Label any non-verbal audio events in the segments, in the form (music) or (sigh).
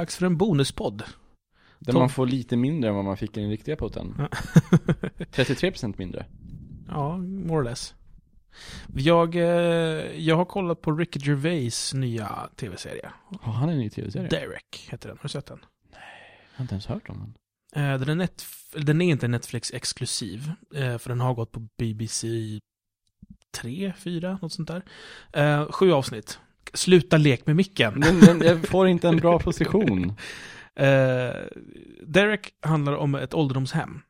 Dags för en bonuspodd. Där Tom- man får lite mindre än vad man fick i den riktiga podden. 33% (laughs) mindre. ja, more or less. Jag, eh, jag har kollat på Ricky Gervais nya tv-serie. Har han en ny tv-serie? Derek heter den. Har du sett den? Jag har inte ens hört om den. Eh, den, är net, den är inte Netflix-exklusiv, eh, för den har gått på BBC 3, 4, något sånt där. Sju avsnitt. Sluta lek med micken. Men, men jag får inte en bra position. (laughs) Eh, Derek handlar om ett ålderdomshem.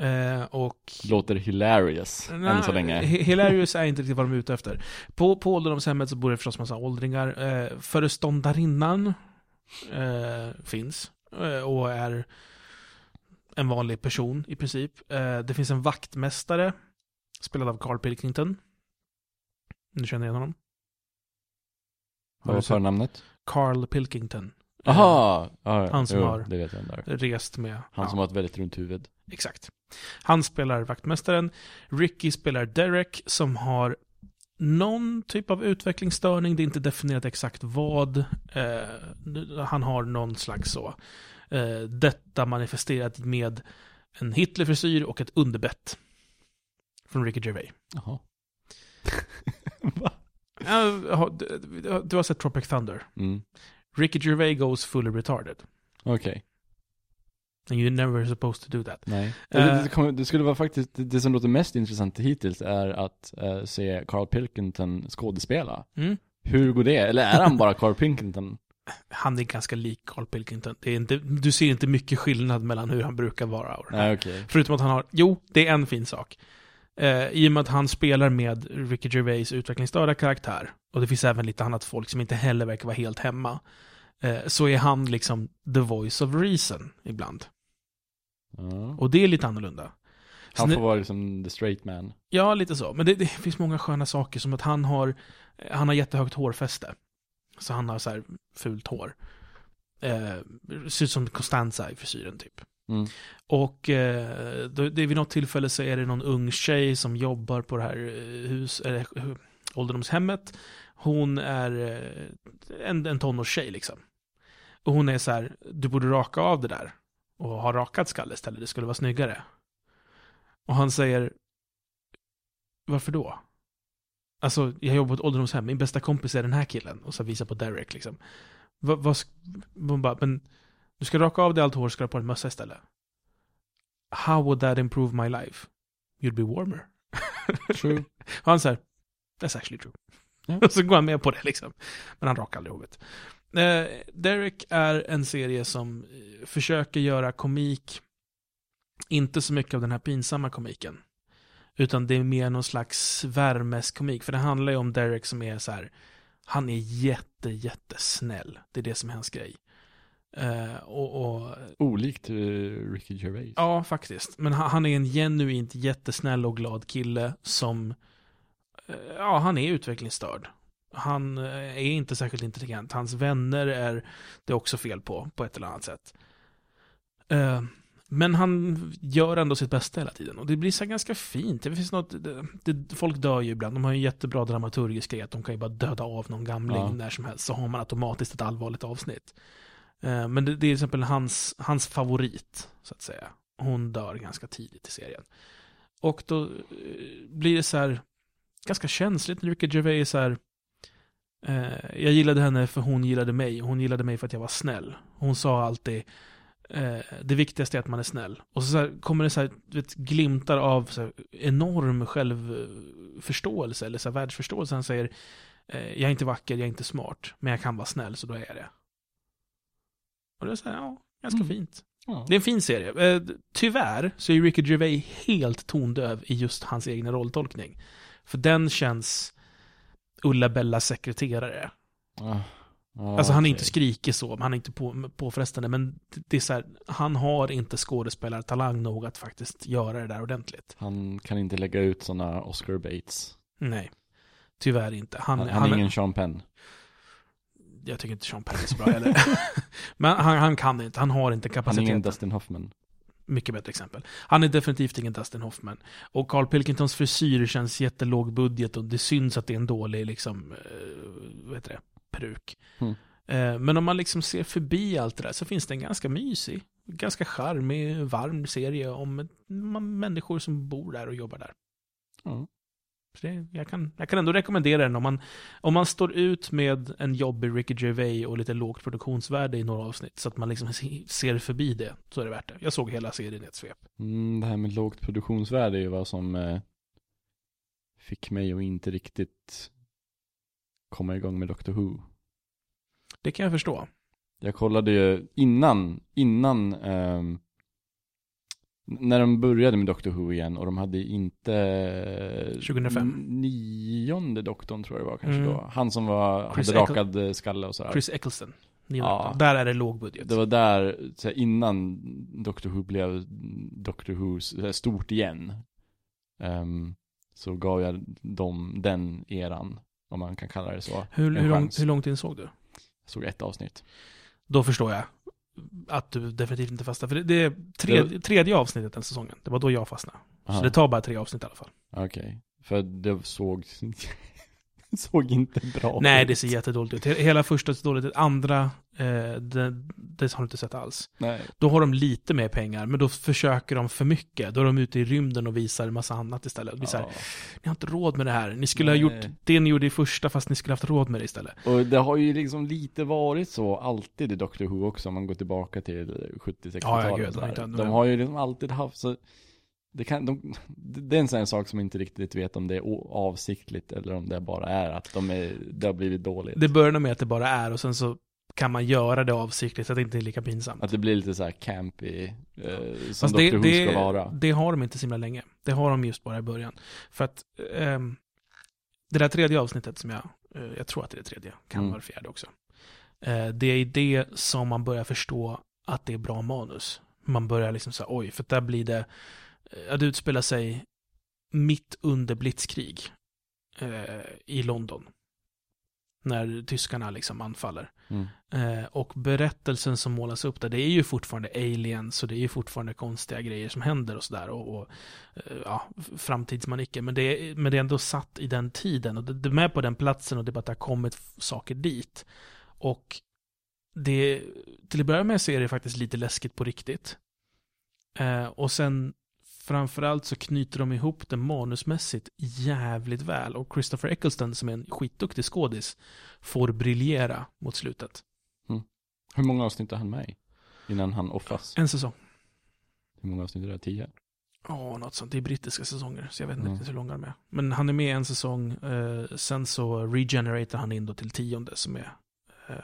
Eh, och... Låter hilarious, än så länge. Hi- Hilarious är inte riktigt vad de är ute efter. På, på ålderdomshemmet så bor det förstås massa åldringar. Eh, föreståndarinnan eh, finns och är en vanlig person i princip. Det finns en vaktmästare spelad av Carl Pilkington. Du känner igen honom? Har Vad var förnamnet? Carl Pilkington. Eh, Aha! Ja, han som jo, har- Det vet jag där. Rest med... Han ja. som har ett väldigt runt huvud. Exakt. Han spelar vaktmästaren. Ricky spelar Derek som har någon typ av utvecklingsstörning. Det är inte definierat exakt vad. Eh, han har någon slags så. Eh, detta manifesterat med en Hitlerfrisyr och ett underbett. Från Ricky Gervais. Jaha. (laughs) du, har sett Tropic Thunder. Mm. Ricky Gervais goes fully retarded. Okej. And you're never supposed to do that. Nej. Eh. det, skulle vara faktiskt, det, som låter mest intressant hittills är att eh, se Carl Pilkington skådespela. Mm. Hur går det? Eller är han bara Carl Pilkington? Han är ganska lik Carl Pilkington. Det är inte, du ser inte mycket skillnad mellan hur han brukar vara och det här. Nej, okej. Förutom att han har, jo, det är en fin sak. Eh, I och med att han spelar med Ricky Gervais utvecklingsstörda karaktär, och det finns även lite annat folk som inte heller verkar vara helt hemma, eh, så är han liksom the voice of reason ibland. Ja. Och det är lite annorlunda. Han får vara liksom the straight man. Ja, lite så. Men det, det finns många sköna saker, som att han har, han har jättehögt hårfäste. Så han har så här fult hår. Eh, ser ut som Costanza i frisyren typ. Mm. Och eh, då, det är vid något tillfälle så är det någon ung tjej som jobbar på det här eh, hus, eller, eh, ålderdomshemmet. Hon är eh, en, en tonårstjej liksom. Och hon är så här, du borde raka av det där. Och ha rakat skalle istället, det skulle vara snyggare. Och han säger, varför då? Alltså, jag jobbar på ett ålderdomshem, min bästa kompis är den här killen. Och så visar på Derek liksom. Vad, vad, sk- bara, men du ska raka av dig allt hår, ska du ha på en mössa istället. How would that improve my life? You'd be warmer. True. Och (laughs) han säger, that's actually true. Ja. Och (laughs) så går han med på det liksom. Men han rakar aldrig håret. Eh, Derek är en serie som eh, försöker göra komik, inte så mycket av den här pinsamma komiken. Utan det är mer någon slags värmeskomik. För det handlar ju om Derek som är så här, han är jätte, jättesnäll. Det är det som är hans grej. Eh, och, och Olikt eh, Ricky Gervais. Ja, faktiskt. Men han, han är en genuint jättesnäll och glad kille som, eh, ja, han är utvecklingsstörd. Han är inte särskilt intelligent. Hans vänner är det också fel på, på ett eller annat sätt. Men han gör ändå sitt bästa hela tiden. Och det blir så ganska fint. Det finns något, det, det, folk dör ju ibland. De har ju en jättebra dramaturgisk grej. Att de kan ju bara döda av någon gamling Ja. när som helst. Så har man automatiskt ett allvarligt avsnitt. Eh, men det, det är till exempel hans, hans favorit, så att säga. Hon dör ganska tidigt i serien. Och då eh, blir det så här ganska känsligt när Ricky Gervais är så här. Eh, jag gillade henne för hon gillade mig. Hon gillade mig för att jag var snäll. Hon sa alltid eh, det viktigaste är att man är snäll. Och så, så här, kommer det så här, vet, glimtar av så här, enorm självförståelse eller så här, världsförståelse. Han säger eh, jag är inte vacker, jag är inte smart, men jag kan vara snäll så då är jag det. Och det är så här, ja, ganska Mm. fint. Ja. Det är en fin serie. Eh, tyvärr så är Ricky Gervais helt tondöv i just hans egna rolltolkning. För den känns Ulla-Bellas sekreterare. Ah, ah, alltså han är okej. inte skrikig så, han är inte på, påfrestande, men det- är så här, han har inte skådespelartalang nog att faktiskt göra det där ordentligt. Han kan inte lägga ut sådana Oscar baits. Nej, tyvärr inte. Han, Han, han, han är ingen Sean Penn. Jag tycker inte Sean Penn är så bra heller. (laughs) men han, han kan inte, han har inte Han är kapaciteten. ingen Dustin Hoffman. Mycket bättre exempel. Han är definitivt ingen Dustin Hoffman. Och Carl Pilkingtons frisyr känns jättelåg budget och det syns att det är en dålig, liksom, eh, vad heter det, peruk. Mm. Eh, men om man liksom ser förbi allt det där så finns det en ganska mysig, ganska charmig, varm serie om människor som bor där och jobbar där. Ja. Det, jag, kan, jag kan ändå rekommendera den om man, om man står ut med en jobbig Ricky Gervais och lite lågt produktionsvärde i några avsnitt så att man liksom se- ser förbi det, så är det värt det. Jag såg hela serien i ett svep. Mm, det här med lågt produktionsvärde är ju vad som eh, fick mig att inte riktigt komma igång med Doctor Who. Det kan jag förstå. Jag kollade ju innan, innan ehm, när de började med Doctor Who igen och de hade inte 2005. Nionde doktorn tror jag det var kanske Mm. då. Han som var, Chris hade Eccl- rakad eh, skalle och sådär. Chris Eccleston. Ja. Där är det låg budget. Det var där, så här, innan Doctor Who blev Doctor Who här, stort igen. ehm, så gav jag dem den eran, om man kan kalla det så. hur, hur, lång, hur långt in såg du? Jag såg ett avsnitt. Då förstår jag att du definitivt inte fastnar. För det, det är tredje, tredje avsnittet den säsongen. Det var då jag fastnade. Aha. Så det tar bara tre avsnitt i alla fall. Okej, för det såg, (laughs) såg inte bra Nej, ut. det ser jättedåligt ut. Hela första ser dåligt ut. Andra, eh, det, det har du inte sett alls. Nej. Då har de lite mer pengar, men då försöker de för mycket. Då är de ute i rymden och visar en massa annat istället. Blir så här, Ja. ni har inte råd med det här. Ni skulle Nej. ha gjort det ni gjorde i första, fast ni skulle haft råd med det istället. Och det har ju liksom lite varit så alltid i Doctor Who också om man går tillbaka till 70-60-talet. Ja, ja, gud, de har ju liksom alltid haft så det, kan, de, det är en sån här sak som inte riktigt vet om det är avsiktligt eller om det bara är att de är, det har blivit dåligt. Det börjar nog med att det bara är och sen så kan man göra det avsiktligt så att det inte är lika pinsamt. Att det blir lite så här campy, eh, som Fast Who ska vara. det har de inte så himla länge. Det har de just bara i början. För att ehm, det där tredje avsnittet som jag, eh, jag tror att det är det tredje, kan Mm. vara det fjärde också. Eh, det är i det som man börjar förstå att det är bra manus. Man börjar liksom säga oj, för där blir det, eh, att det utspelar sig mitt under blitzkrig eh, i London. När tyskarna liksom anfaller. Mm. Eh, och berättelsen som målas upp där, det är ju fortfarande aliens och det är ju fortfarande konstiga grejer som händer och sådär. Och, och eh, ja, framtidsmanicker. Men det, men det är ändå satt i den tiden och det, det är med på den platsen och det är bara att det har kommit saker dit. Och det, till att börja med så är det faktiskt lite läskigt på riktigt. Eh, och sen framförallt så knyter de ihop det manusmässigt jävligt väl. Och Christopher Eccleston som är en skitduktig skådis får briljera mot slutet. Hur många avsnitt är han med i? Innan han offras? En säsong. Hur många avsnitt är det? Tio? Ja, något sånt. Det är brittiska säsonger, så jag vet inte Mm. hur långa de är. Men han är med en säsong, eh, sen så regenerator han in då till tionde som är eh,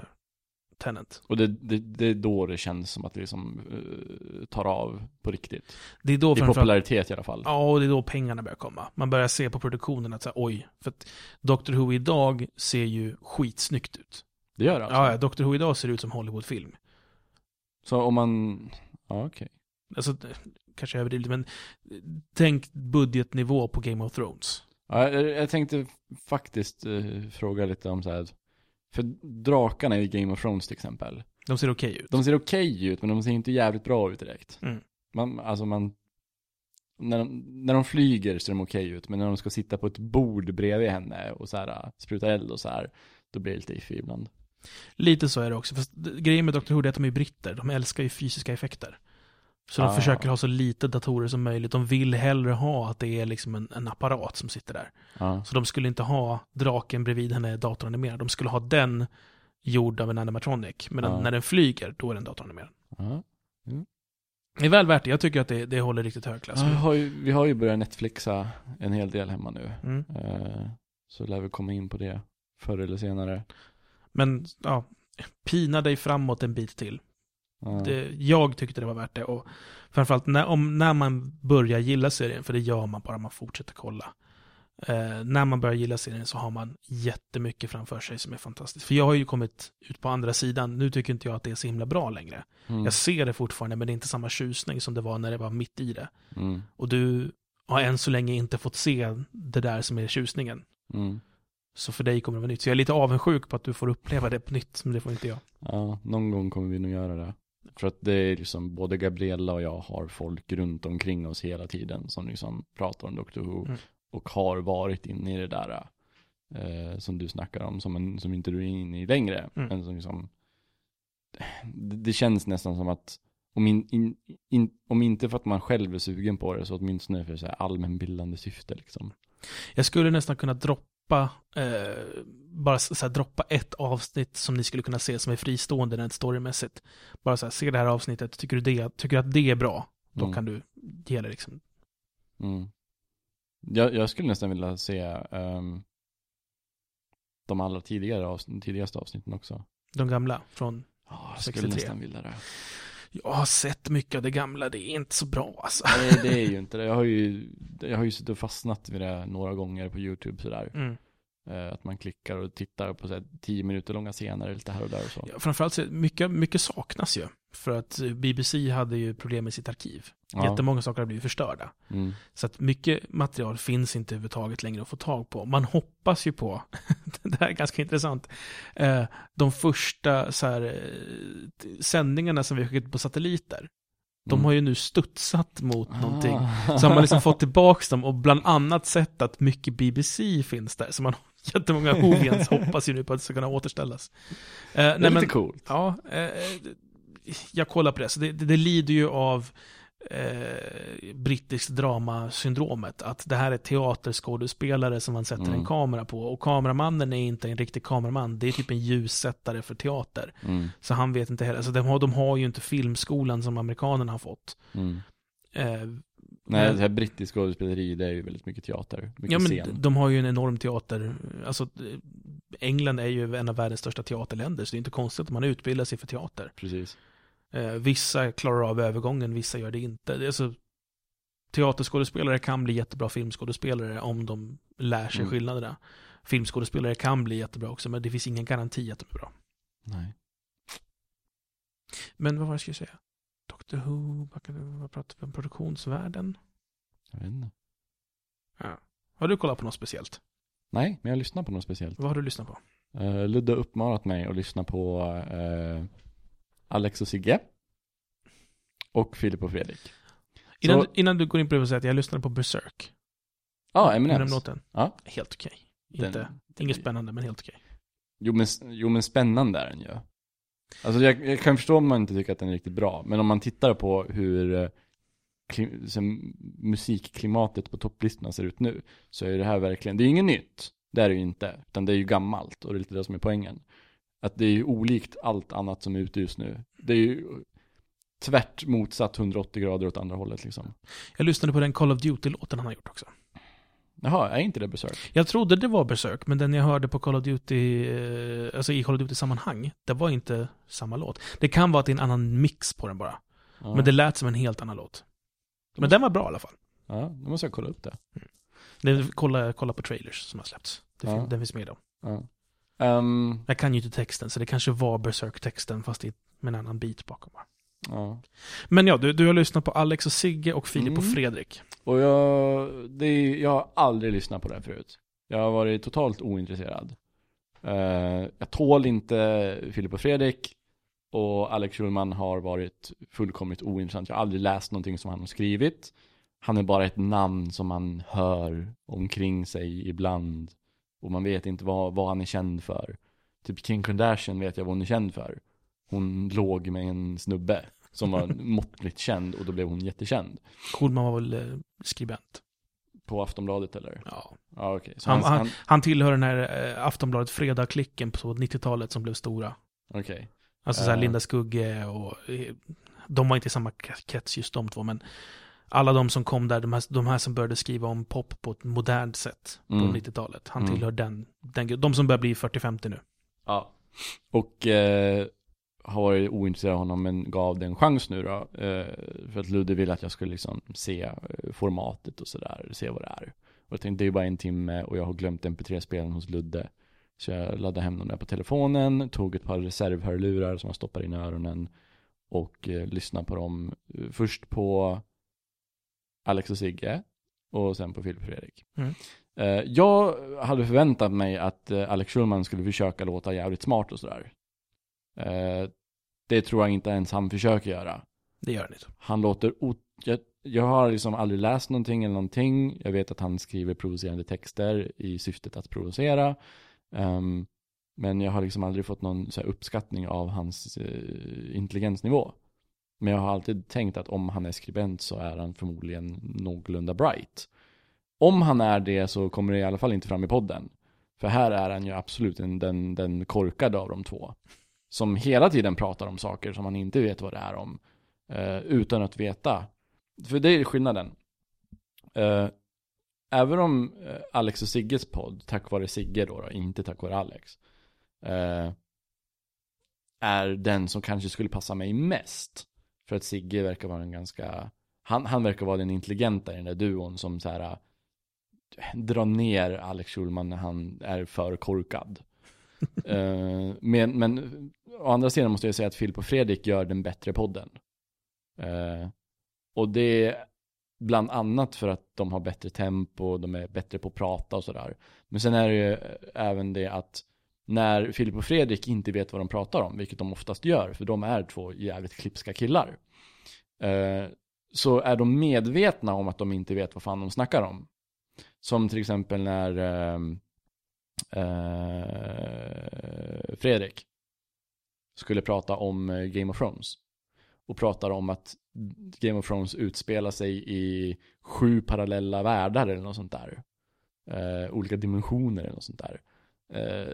Tenant. Och det, det, det är då det känns som att det liksom eh, tar av på riktigt. Det är då I popularitet i alla fall. ja, och det är då pengarna börjar komma. Man börjar se på produktionen att säga oj, för att Doctor Who idag ser ju skitsnyggt ut. Det gör det alltså? Ja, Doctor Who idag ser ut som Hollywoodfilm. Så om man, ja okej. Alltså, det- kanske överdrivet, men tänk budgetnivå på Game of Thrones. Ja, jag, jag tänkte faktiskt eh, fråga lite om så här. För drakarna i Game of Thrones till exempel. De ser okej ut. De ser okej ut, men de ser inte jävligt bra ut direkt. Mm. Man, alltså man, när de, när de flyger ser de okej ut, men när de ska sitta på ett bord bredvid henne och så här, äh, spruta eld och så här, då blir det lite iffy ibland. Lite så är det också. Fast grejen med Dr. Who är att de är britter. De älskar ju fysiska effekter. Så de Ah. försöker ha så lite datorer som möjligt. De vill hellre ha att det är liksom en, en apparat som sitter där. Ja. Så de skulle inte ha draken bredvid henne datoranimerad. De skulle ha den gjord av en animatronic. Men Ja. när den flyger, då är den datoranimerad. Ja. Det är väl värt det. Jag tycker att det, det håller riktigt hög klass. Vi, har ju, vi har ju börjat Netflixa en hel del hemma nu. Mm. Eh, så lär vi komma in på det förr eller senare. Men ja, pina dig framåt en bit till. Det, jag tyckte det var värt det. Och framförallt när, om, när man börjar gilla serien, för det gör man bara man fortsätter kolla. Eh, när man börjar gilla serien så har man jättemycket framför sig som är fantastiskt. För jag har ju kommit ut på andra sidan. Nu tycker inte jag att det är så himla bra längre. Mm. Jag ser det fortfarande, men det är inte samma tjusning som det var när det var mitt i det. Mm. Och du har än så länge inte fått se det där som är tjusningen. Mm. Så för dig kommer det vara nytt. Så jag är lite avundsjuk på att du får uppleva det på nytt, men det får inte jag. Ja, någon gång kommer vi nog göra det. För att det är liksom, både Gabriella och jag har folk runt omkring oss hela tiden som liksom pratar om Doctor Who. Mm. Och har varit inne i det där eh, som du snackar om, som, en, som inte du är inne i längre. Mm. Men som liksom det, det känns nästan som att om, in, in, in, om inte för att man själv är sugen på det så åtminstone för så här allmänbildande syfte liksom. Jag skulle nästan kunna droppa, eh, bara så här, droppa ett avsnitt som ni skulle kunna se som är fristående rent storymässigt. Bara så här, se det här avsnittet, tycker du, det, tycker du att det är bra? Då Mm. kan du ge det liksom. Mm. Jag, jag skulle nästan vilja se ehm, de allra tidigare avsnitt, tidigaste avsnitten också. De gamla från, Ja, jag skulle 63. nästan vilja det. Jag har sett mycket av det gamla, det är inte så bra alltså. Nej, det är ju inte det. Jag har ju, jag har ju suttit och fastnat vid det några gånger på YouTube sådär. Mm. Eh, att man klickar och tittar på så tio minuter långa scener lite här och där och så. Ja, framförallt så, mycket, mycket saknas ju. För att BBC hade ju problem med sitt arkiv. Ja. Jättemånga saker har blivit förstörda. Mm. Så att mycket material finns inte överhuvudtaget längre att få tag på. Man hoppas ju på, (laughs) det här är ganska intressant, eh, de första så här, eh, sändningarna som vi skickat på satelliter. De Mm. har ju nu studsat mot någonting. Ah. Så har man liksom fått tillbaka dem och bland annat sett att mycket BBC finns där. Så man (laughs) jättemånga Hovians (laughs) hoppas ju nu på att det ska kunna återställas. Eh, Det är nej, lite men, coolt. Ja, eh, jag kollar på det. Så det, det, det lider ju av eh, brittiskt dramasyndromet. Att det här är teaterskådespelare som man sätter Mm. en kamera på. Och kameramannen är inte en riktig kameraman. Det är typ en ljussättare för teater. Mm. Så han vet inte heller. Alltså de, har, de har ju inte filmskolan som amerikanerna har fått. Mm. Eh, Nej, Men- det här brittisk skådespeleri, det är ju väldigt mycket teater. Mycket ja, men scen. de har ju en enorm teater. Alltså, eh, England är ju en av världens största teaterländer. Så det är inte konstigt att man utbildar sig för teater. Precis. Eh, vissa klarar av övergången, vissa gör det inte. Det är Alltså, teaterskådespelare kan bli jättebra filmskådespelare om de lär sig Mm. skillnaderna. Filmskådespelare kan bli jättebra också, men det finns ingen garanti att de är bra. Nej. Men vad var det jag skulle säga? Doctor Who, vad pratar vi om? Produktionsvärlden? Jag vet inte. Har du kollat på något speciellt? Nej, men jag lyssnar på något speciellt. Vad har du lyssnat på? Uh, Ludde uppmanat mig att lyssna på eh, Alex och Sigge. Och Filip och Fredrik. Innan, Så- du, innan du går in på det, vill säga att jag lyssnade på Berserk. Ja, ah, Eminems. låten. Ja. Helt okej. Den- Inte, inget spännande, men helt okej. Jo men, jo men spännande är den ju. Alltså jag, jag kan förstå om man inte tycker att den är riktigt bra, men om man tittar på hur eh, kli, musikklimatet på topplistorna ser ut nu, så är det här verkligen, det är ju inget nytt, det är det ju inte, utan det är ju gammalt och det är lite det som är poängen. Att det är ju olikt allt annat som är ute just nu. Det är ju tvärt motsatt 180 grader åt andra hållet liksom. Jag lyssnade på den Call of Duty-låten han har gjort också. Jaha, är inte det Berserk? Jag trodde det var Berserk, men den jag hörde på Call of Duty, eh, alltså i Call of Duty-sammanhang, det var inte samma låt. Det kan vara att det är en annan mix på den bara. Ja. Men det lät som en helt annan låt. Men den var bra i alla fall. Ja, då måste jag kolla upp det. Den, kolla, kolla på trailers som har släppts. Det Ja. den finns med då. Ja. Ehm, Jag kan ju inte texten, så det kanske var Berserk-texten, fast i, med en annan bit bakom. ja. Men ja, du, du har lyssnat på Alex och Sigge och Filip och Mm. Fredrik. Och jag, är- jag har aldrig lyssnat på det här förut. Jag har varit totalt ointresserad. Eh, jag tål inte Filip och Fredrik. Och Alex Schulman har varit fullkomligt ointressant. Jag har aldrig läst någonting som han har skrivit. Han är bara ett namn som man hör omkring sig ibland. Och man vet inte vad, vad han är känd för. Typ Kim Kardashian vet jag vad hon är känd för. Hon låg med en snubbe som var (laughs) måttligt känd och då blev hon jättekänd. Kohlman var väl eh, skribent. På Aftonbladet eller? Ja. Ja. Så Han- han, han, Han tillhör den här eh, Aftonbladet Fredag-klicken på 90-talet som blev stora. okej. Alltså så här Ja. Linda Skugge och eh, de var inte i samma krets just de två, men alla de som kom där, de här, de här som började skriva om pop på ett modernt sätt på Mm. 90-talet. Han Mm. tillhör den, den, de som börjar bli 40-50 nu. Ja. Och eh, har varit ointresserad av honom men gav det en chans nu då. Eh, för att Ludde ville att jag skulle liksom se eh, formatet och sådär, se vad det är. Och jag tänkte det är ju bara en timme och jag har glömt mp3-spelaren hos Ludde. Så jag laddade hem dem där på telefonen, tog ett par reservhörlurar som jag stoppade in i öronen och eh, lyssnade på dem. eh, Först på Alex och Sigge och sen på Filip och Fredrik. Mm. Eh, jag hade förväntat mig att eh, Alex Schulman skulle försöka låta jävligt smart och sådär. Eh, det tror jag inte ens han försöker göra. Det gör han inte. Han låter jag, jag har liksom aldrig läst någonting eller någonting. Jag vet att han skriver provocerande texter i syftet att provocera. Ehm, Men jag har liksom aldrig fått någon uppskattning av hans eh, intelligensnivå. Men jag har alltid tänkt att om han är skribent så är han förmodligen någorlunda bright. Om han är det så kommer det i alla fall inte fram i podden. För här är han ju absolut den, den, korkade av de två. Som hela tiden pratar om saker som han inte vet vad det är om. Eh, utan att veta. För det är skillnaden. Eh, även om eh, Alex och Sigges podd, tack vare Sigge då, då inte tack vare Alex. Eh, är den som kanske skulle passa mig mest. För att Sigge verkar vara en ganska, han, han verkar vara den intelligenta i den där duon som så här drar ner Alex Schulman när han är för korkad. uh, (laughs) men, men å andra sidan måste jag säga att Filip och Fredrik gör den bättre podden. Uh, och det är bland annat för att de har bättre tempo, de är bättre på att prata och sådär. Men sen är det ju även det att när Filip och Fredrik inte vet vad de pratar om, vilket de oftast gör, för de är två jävligt klipska killar. Eh, så är de medvetna om att de inte vet vad fan de snackar om. Som till exempel när ehm, eh, Fredrik skulle prata om eh, Game of Thrones. Och pratar om att Game of Thrones utspelar sig i sju parallella världar eller något sånt där. Eh, olika dimensioner eller något sånt där. Eh,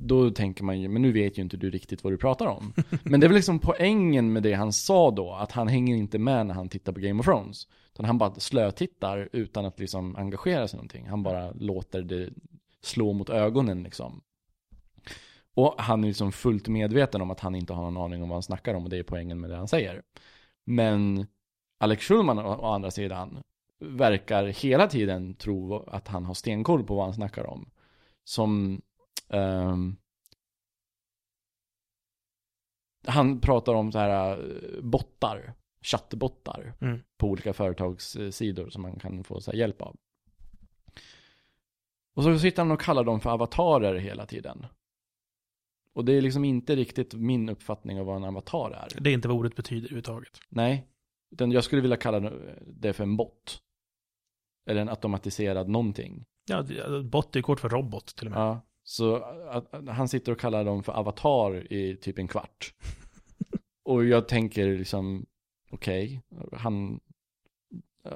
då tänker man ju, men nu vet ju inte du riktigt vad du pratar om. Men det är väl liksom poängen med det han sa då, att han hänger inte med när han tittar på Game of Thrones. Utan han bara slötittar utan att liksom engagera sig någonting. Han bara låter det slå mot ögonen liksom. Och han är liksom fullt medveten om att han inte har någon aning om vad han snackar om och det är poängen med det han säger. Men Alex Schulman å andra sidan verkar hela tiden tro att han har stenkoll på vad han snackar om. Som um, han pratar om så här eh, bottar chattbottar mm. på olika företagssidor som man kan få så hjälp av. Och så sitter han och kallar dem för avatarer hela tiden. Och det är liksom inte riktigt min uppfattning av vad en avatar är. Det är inte vad ordet betyder överhuvudtaget. Nej, utan jag skulle vilja kalla det för en bot. Eller en automatiserad någonting. Ja, bot är kort för robot till och med. Ja, så att, att han sitter och kallar dem för avatar i typ en kvart. (laughs) och jag tänker liksom, okej, okay. han,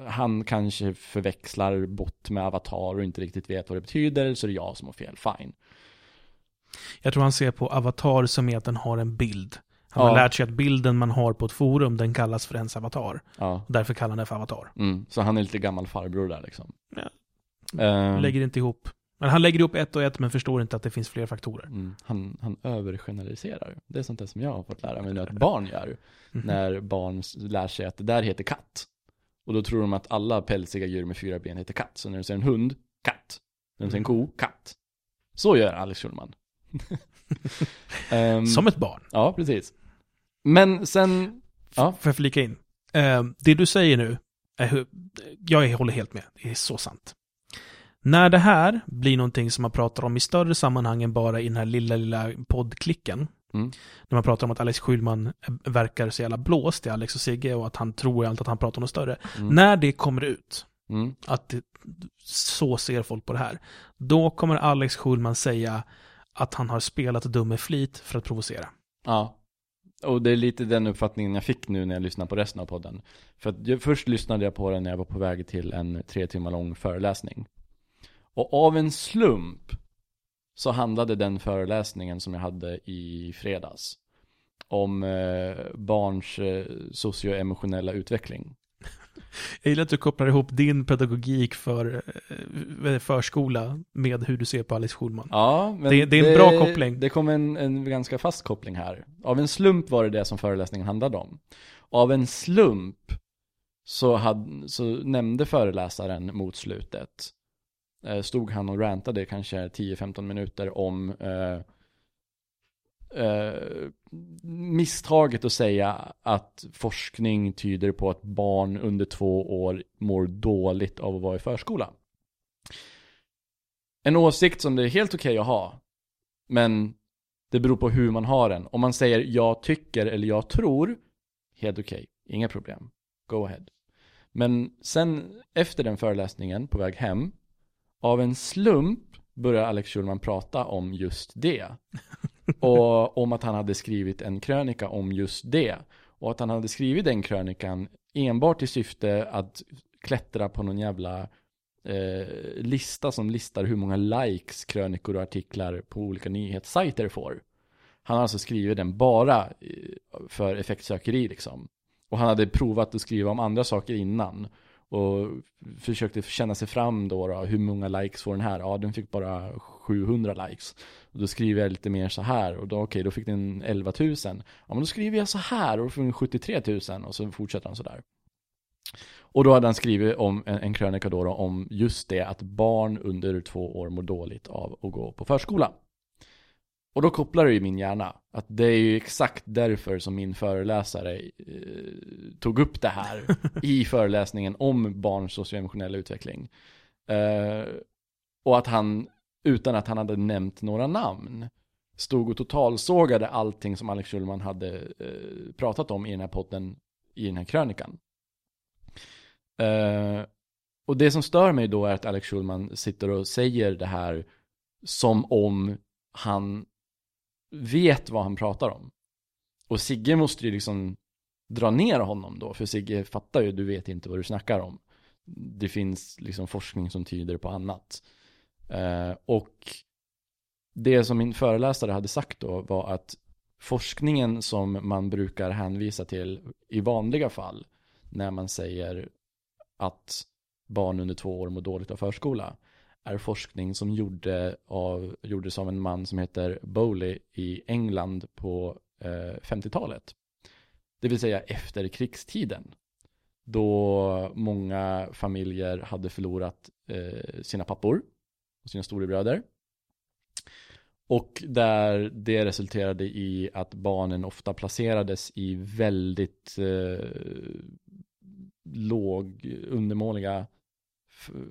han kanske förväxlar bot med avatar och inte riktigt vet vad det betyder, så det är jag som har fel, fine. Jag tror han ser på avatar som är att den har en bild. Han ja. har lärt sig att bilden man har på ett forum, den kallas för ens avatar. Ja. Därför kallar han det för avatar. Mm, så han är lite gammal farbror där liksom. Ja. Uh, lägger inte ihop. Men han lägger ihop ett och ett men förstår inte att det finns fler faktorer. Mm, han, han övergeneraliserar. Det är sånt där som jag har fått lära mig nu att barn gör. Mm. När barn lär sig att det där heter katt. Och då tror de att alla pälsiga djur med fyra ben heter katt. Så när de ser en hund, katt. När de ser en ko, katt. Så gör Alex Schulman. um, (laughs) Som ett barn. Ja, precis. Men sen... Ja. Får jag flika in? Uh, det du säger nu, är, jag håller helt med. Det är så sant. När det här blir någonting som man pratar om i större sammanhang än bara i den här lilla, lilla poddklicken. Mm. När man pratar om att Alex Schulman verkar så jävla blåst i Alex och Sigge och att han tror allt att han pratar om något större. Mm. När det kommer ut, mm. att det, så ser folk på det här, då kommer Alex Schulman säga att han har spelat dum med flit för att provocera. Ja. Och det är lite den uppfattningen jag fick nu när jag lyssnade på resten av podden. För att jag, först lyssnade jag på den när jag var på väg till en tre timmar lång föreläsning. Och av en slump så handlade den föreläsningen som jag hade i fredags om eh, barns eh, socioemotionella utveckling. Jag gillar att du kopplar ihop din pedagogik för eh, förskola med hur du ser på Alice Schulman. Ja, men det, det är en det, bra koppling. Det kom en, en ganska fast koppling här. Av en slump var det det som föreläsningen handlade om. Av en slump så, hade, så nämnde föreläsaren mot slutet Eh, stod han och rantade kanske 10-15 minuter om eh, eh, misstaget att säga att forskning tyder på att barn under två år mår dåligt av att vara i förskola. En åsikt som det är helt okej okay att ha, men det beror på hur man har den. Om man säger jag tycker eller jag tror, helt okej, okay, inga problem. Go ahead. Men sen efter den föreläsningen på väg hem av en slump börjar Alex Schulman prata om just det. Och om att han hade skrivit en krönika om just det. Och att han hade skrivit den krönikan enbart i syfte att klättra på någon jävla eh, lista som listar hur många likes krönikor och artiklar på olika nyhetssajter får. Han har alltså skrivit den bara eh, för effektsökeri liksom. Och han hade provat att skriva om andra saker innan. Och försökte känna sig fram då, då hur många likes får den här? Ja, den fick bara 700 likes. Och då skriver jag lite mer så här och då okej, okay, då fick den 11 000. Ja, men då skriver jag så här och då får den 73 000 och så fortsätter han så där. Och då hade han skrivit om en, en krönika då, då om just det att barn under två år mår dåligt av att gå på förskola. Och då kopplar det ju min hjärna att det är ju exakt därför som min föreläsare eh, tog upp det här (laughs) i föreläsningen om barns socioemotionella utveckling. Eh, och att han, utan att han hade nämnt några namn, stod och totalsågade allting som Alex Schulman hade eh, pratat om i den här podden, i den här krönikan. Eh, och det som stör mig då är att Alex Schulman sitter och säger det här som om han vet vad han pratar om. Och Sigge måste ju liksom dra ner honom då, för Sigge fattar ju, du vet inte vad du snackar om. Det finns liksom forskning som tyder på annat. Eh, och det som min föreläsare hade sagt då var att forskningen som man brukar hänvisa till i vanliga fall när man säger att barn under två år mår dåligt av förskola är forskning som gjorde av, gjordes av en man som heter Bowley i England på eh, 50-talet. Det vill säga efter krigstiden. Då många familjer hade förlorat eh, sina pappor och sina storebröder. Och där det resulterade i att barnen ofta placerades i väldigt eh, låg, undermåliga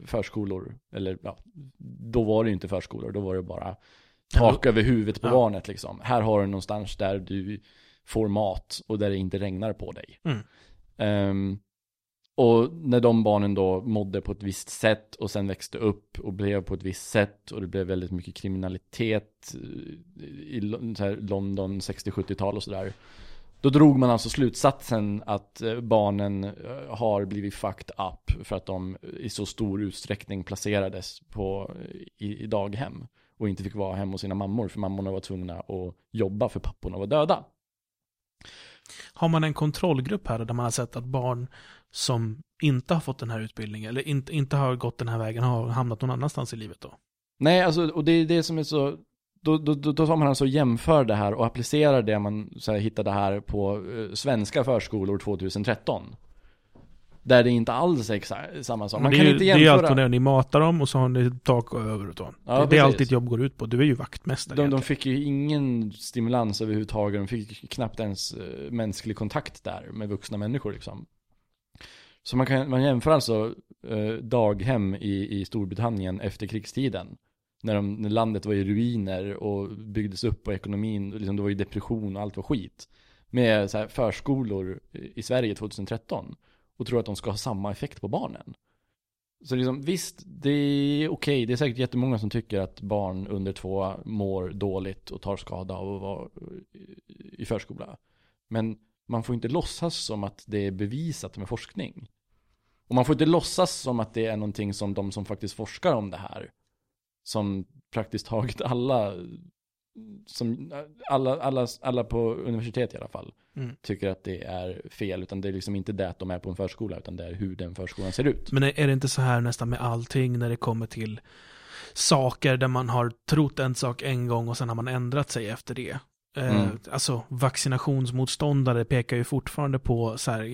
förskolor. Eller ja, då var det ju inte förskolor, då var det bara tak över huvudet på ja. barnet liksom. Här har du någonstans där du får mat och där det inte regnar på dig. Mm. Um, och när de barnen då mådde på ett visst sätt och sen växte upp och blev på ett visst sätt och det blev väldigt mycket kriminalitet i London 60-70-tal och sådär. Då drog man alltså slutsatsen att eh, barnen eh, har blivit fucked up för att de i så stor utsträckning placerades på, i, i daghem och inte fick vara hemma hos sina mammor för mammorna var tvungna att jobba för papporna var döda. Har man en kontrollgrupp här där man har sett att barn som inte har fått den här utbildningen eller inte, inte har gått den här vägen har hamnat någon annanstans i livet då? Nej, alltså, och det är det som är så då, då, då tar man alltså och jämför det här och applicerar det man så här, hittade här på eh, svenska förskolor 2013. Där det inte alls är exakt samma sak. Man kan ju, inte jämföra. Det är alltid det, ni matar dem och så har ni tak över och så. Ja, det, det är allt ditt jobb går ut på. Du är ju vaktmästare. De, de fick ju ingen stimulans överhuvudtaget. De fick knappt ens uh, mänsklig kontakt där med vuxna människor liksom. Så man kan man jämför alltså uh, daghem i, i Storbritannien efter krigstiden när, de, när landet var i ruiner och byggdes upp och ekonomin, liksom, det var ju depression och allt var skit. Med så här, förskolor i Sverige 2013 och tror att de ska ha samma effekt på barnen. Så liksom, visst, det är okej. Okay. Det är säkert jättemånga som tycker att barn under två mår dåligt och tar skada av att vara i förskola. Men man får inte låtsas som att det är bevisat med forskning. Och man får inte låtsas som att det är någonting som de som faktiskt forskar om det här som praktiskt taget alla som alla, alla, alla på universitet i alla fall mm. tycker att det är fel. Utan det är liksom inte det att de är på en förskola, utan det är hur den förskolan ser ut. Men är det inte så här nästan med allting när det kommer till saker där man har trott en sak en gång och sen har man ändrat sig efter det? Eh, mm. Alltså vaccinationsmotståndare pekar ju fortfarande på så här,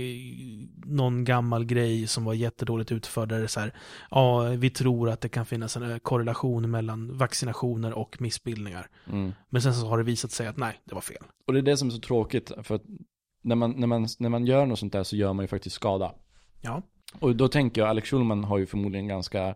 någon gammal grej som var jättedåligt utförd. Där det så här, ja, vi tror att det kan finnas en eh, korrelation mellan vaccinationer och missbildningar. Mm. Men sen så har det visat sig att nej, det var fel. Och det är det som är så tråkigt, för att när man, när man, när man gör något sånt där så gör man ju faktiskt skada. Ja. Och då tänker jag, Alex Schulman har ju förmodligen ganska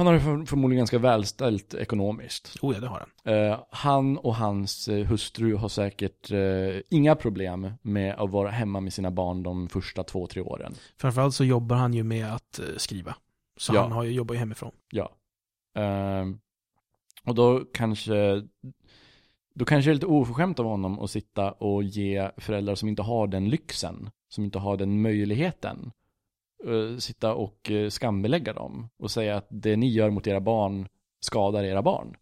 han har det förmodligen ganska välställt ekonomiskt. Oh ja, det har han. Uh, han och hans uh, hustru har säkert uh, inga problem med att vara hemma med sina barn de första två, tre åren. Framförallt så jobbar han ju med att skriva. Så ja. han har ju jobbat hemifrån. Ja. Ehm, och då kanske, då kanske det är lite oförskämt av honom att sitta och ge föräldrar som inte har den lyxen, som inte har den möjligheten, eh, sitta och eh, skambelägga dem och säga att det ni gör mot era barn skadar era barn.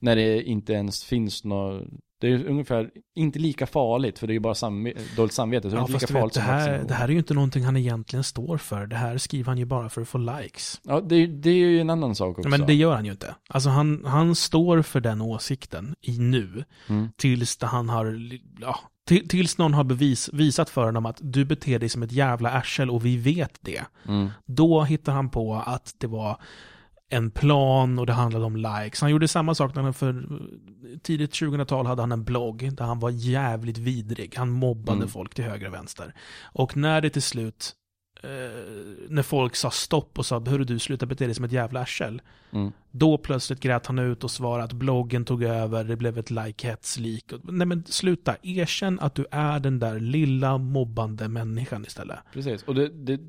När det inte ens finns något, det är ungefär inte lika farligt för det är ju bara samve dåligt samvete. Så det är Ja, inte lika du vet, farligt det här, det här är ju inte någonting han egentligen står för. Det här skriver han ju bara för att få likes. Ja, det, det är ju en annan sak också. Men det gör han ju inte. Alltså han, han står för den åsikten i nu, Mm. tills han har, ja, tills någon har bevis, visat för honom att du beter dig som ett jävla arsel och vi vet det. Mm. Då hittar han på att det var en plan och det handlade om likes. Han gjorde samma sak när han för tidigt 2000-tal hade han en blogg där han var jävligt vidrig. Han mobbade Mm. folk till höger och vänster. Och när det till slut, eh, när folk sa stopp och sa hörru du sluta bete dig som ett jävla arsel. Mm. Då plötsligt grät han ut och svarade att bloggen tog över, det blev ett like-hets-lik. Nej men sluta, erkänn att du är den där lilla mobbande människan istället. Precis, och det, det,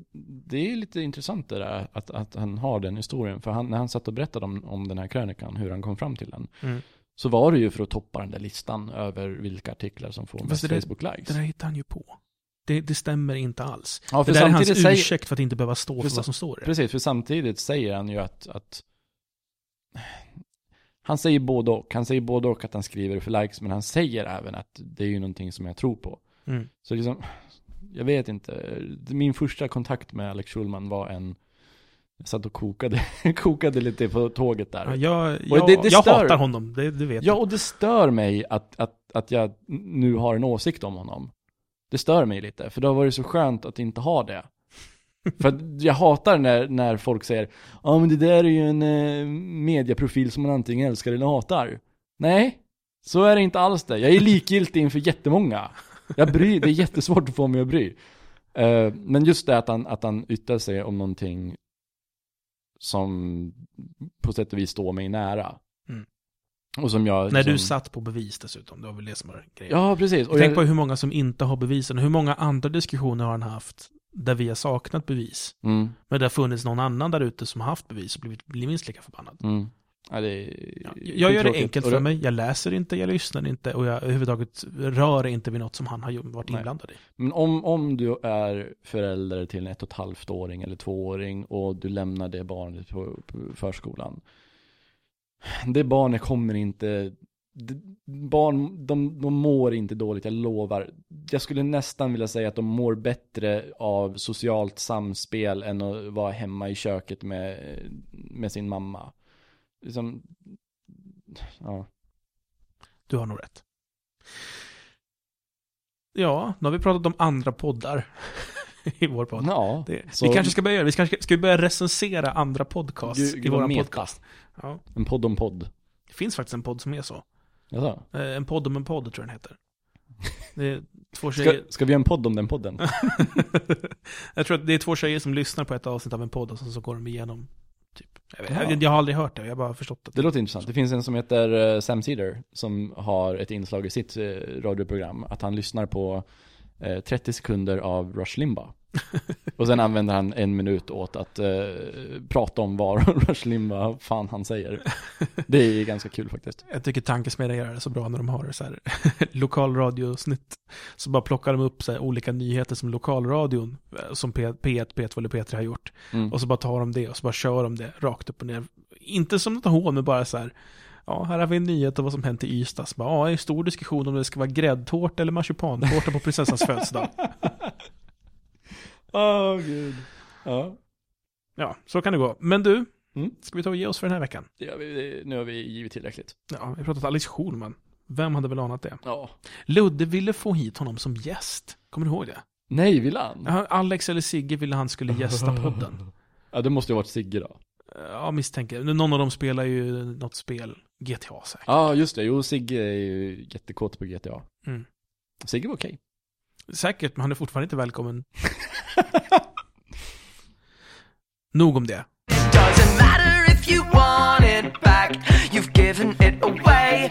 det är lite intressant det där att, att han har den historien. För han, när han satt och berättade om, om den här krönikan, hur han kom fram till den, Mm. så var det ju för att toppa den där listan över vilka artiklar som får mest Facebook-likes. Det där hittar han ju på. Det, det stämmer inte alls. Ja, det för där är hans säger, ursäkt för att inte behöva stå för, för vad som står där. precis, för samtidigt säger han ju att, att han säger både och. Han säger både och att han skriver för likes, men han säger även att det är ju någonting som jag tror på. Mm. Så liksom, jag vet inte. Min första kontakt med Alex Schulman var en, jag satt och kokade, (laughs) kokade lite på tåget där. Ja, jag det- det jag stör- hatar honom, det, det vet Ja, jag. och det stör mig att, att, att jag nu har en åsikt om honom. Det stör mig lite, för det har varit så skönt att inte ha det. för jag hatar när, när folk säger Ja men det där är ju en eh, mediaprofil som man antingen älskar eller hatar. Nej, så är det inte alls det. Jag är likgiltig inför jättemånga. Jag bryr, det är jättesvårt att få mig att bry. Eh, men just det att han, att han yttrar sig om någonting som på sätt och vis står mig nära. Mm. Och som jag... När du liksom- satt på bevis dessutom, det var väl det som var grejen. Ja, precis. Och Tänk jag, på hur många som inte har bevisen, hur många andra diskussioner har han haft där vi har saknat bevis. mm, Men det har funnits någon annan där ute som har haft bevis och blivit, blivit minst lika förbannad. mm. Ja, är Ja, jag gör det enkelt för mig, jag läser inte, jag lyssnar inte och jag överhuvudtaget rör inte vid något som han har varit Nej. inblandad i. Men om, om du är förälder till en ett och ett halvt åring eller tvååring och du lämnar det barnet på, på förskolan. Det barnet kommer inte, det, barn, de, de mår inte dåligt, jag lovar. Jag skulle nästan vilja säga att de mår bättre av socialt samspel än att vara hemma i köket med, med sin mamma. Liksom, ja. Du har nog rätt. Ja, nu har vi pratat om andra poddar (laughs) i vår podd. ja Det, så- vi kanske ska börja göra, vi kanske ska börja recensera andra podcasts Gud, i meta. podcast. Ja, en podd om podd. det finns faktiskt en podd som är så. Jaså? Eh, En podd om en podd tror jag den heter. (laughs) Det är två tjejer. Ska, ska vi göra en podd om den podden? (laughs) jag tror att det är två tjejer som lyssnar på ett avsnitt av en podd och sen så går de igenom typ. Jag, vet, jag har aldrig hört det, jag har bara förstått Det det. låter intressant. Det finns en som heter eh, Sam Cedar som har ett inslag i sitt eh, radioprogram att han lyssnar på eh, 30 sekunder av Rush Limbaugh. (laughs) Och sen använder han en minut åt att eh, prata om vad (laughs) Rush Limbaugh fan han säger. Det är ganska kul faktiskt. Jag tycker tankesmedjan gör det så bra när de har så här (laughs) lokalradiosnitt. Så bara plockar de upp så här olika nyheter som lokalradion, eh, som P- P1, P2 eller P3 har gjort. Mm. Och så bara tar de det och så bara kör de det rakt upp och ner. Inte som något hån, men bara så här. Ja, här har vi en nyhet om vad som hänt i Ystad. Bara, ja, en stor diskussion om det ska vara gräddtårta eller marsipantårta på prinsessans (laughs) födelsedag. Åh gud. Ja, Ja, så kan det gå. Men du, Mm. ska vi ta och ge oss för den här veckan? gör vi, nu har vi givit tillräckligt. Ja, vi har pratat Alex Schulman. Vem hade väl anat det? Ja. Ludde ville få hit honom som gäst. Kommer du ihåg det? Nej, vill han? Ja, Alex eller Sigge ville han skulle gästa (laughs) podden. Ja, det måste ju ha varit Sigge då. Ja, misstänker. Någon av dem spelar ju något spel. GTA säkert. Ja, just det. Jo, Sigge är ju jättekåt på GTA. Mm. Sigge var okej. Säkert, men han är fortfarande inte välkommen. (laughs) Nog om det. Doesn't matter if you want it back, you've given it away.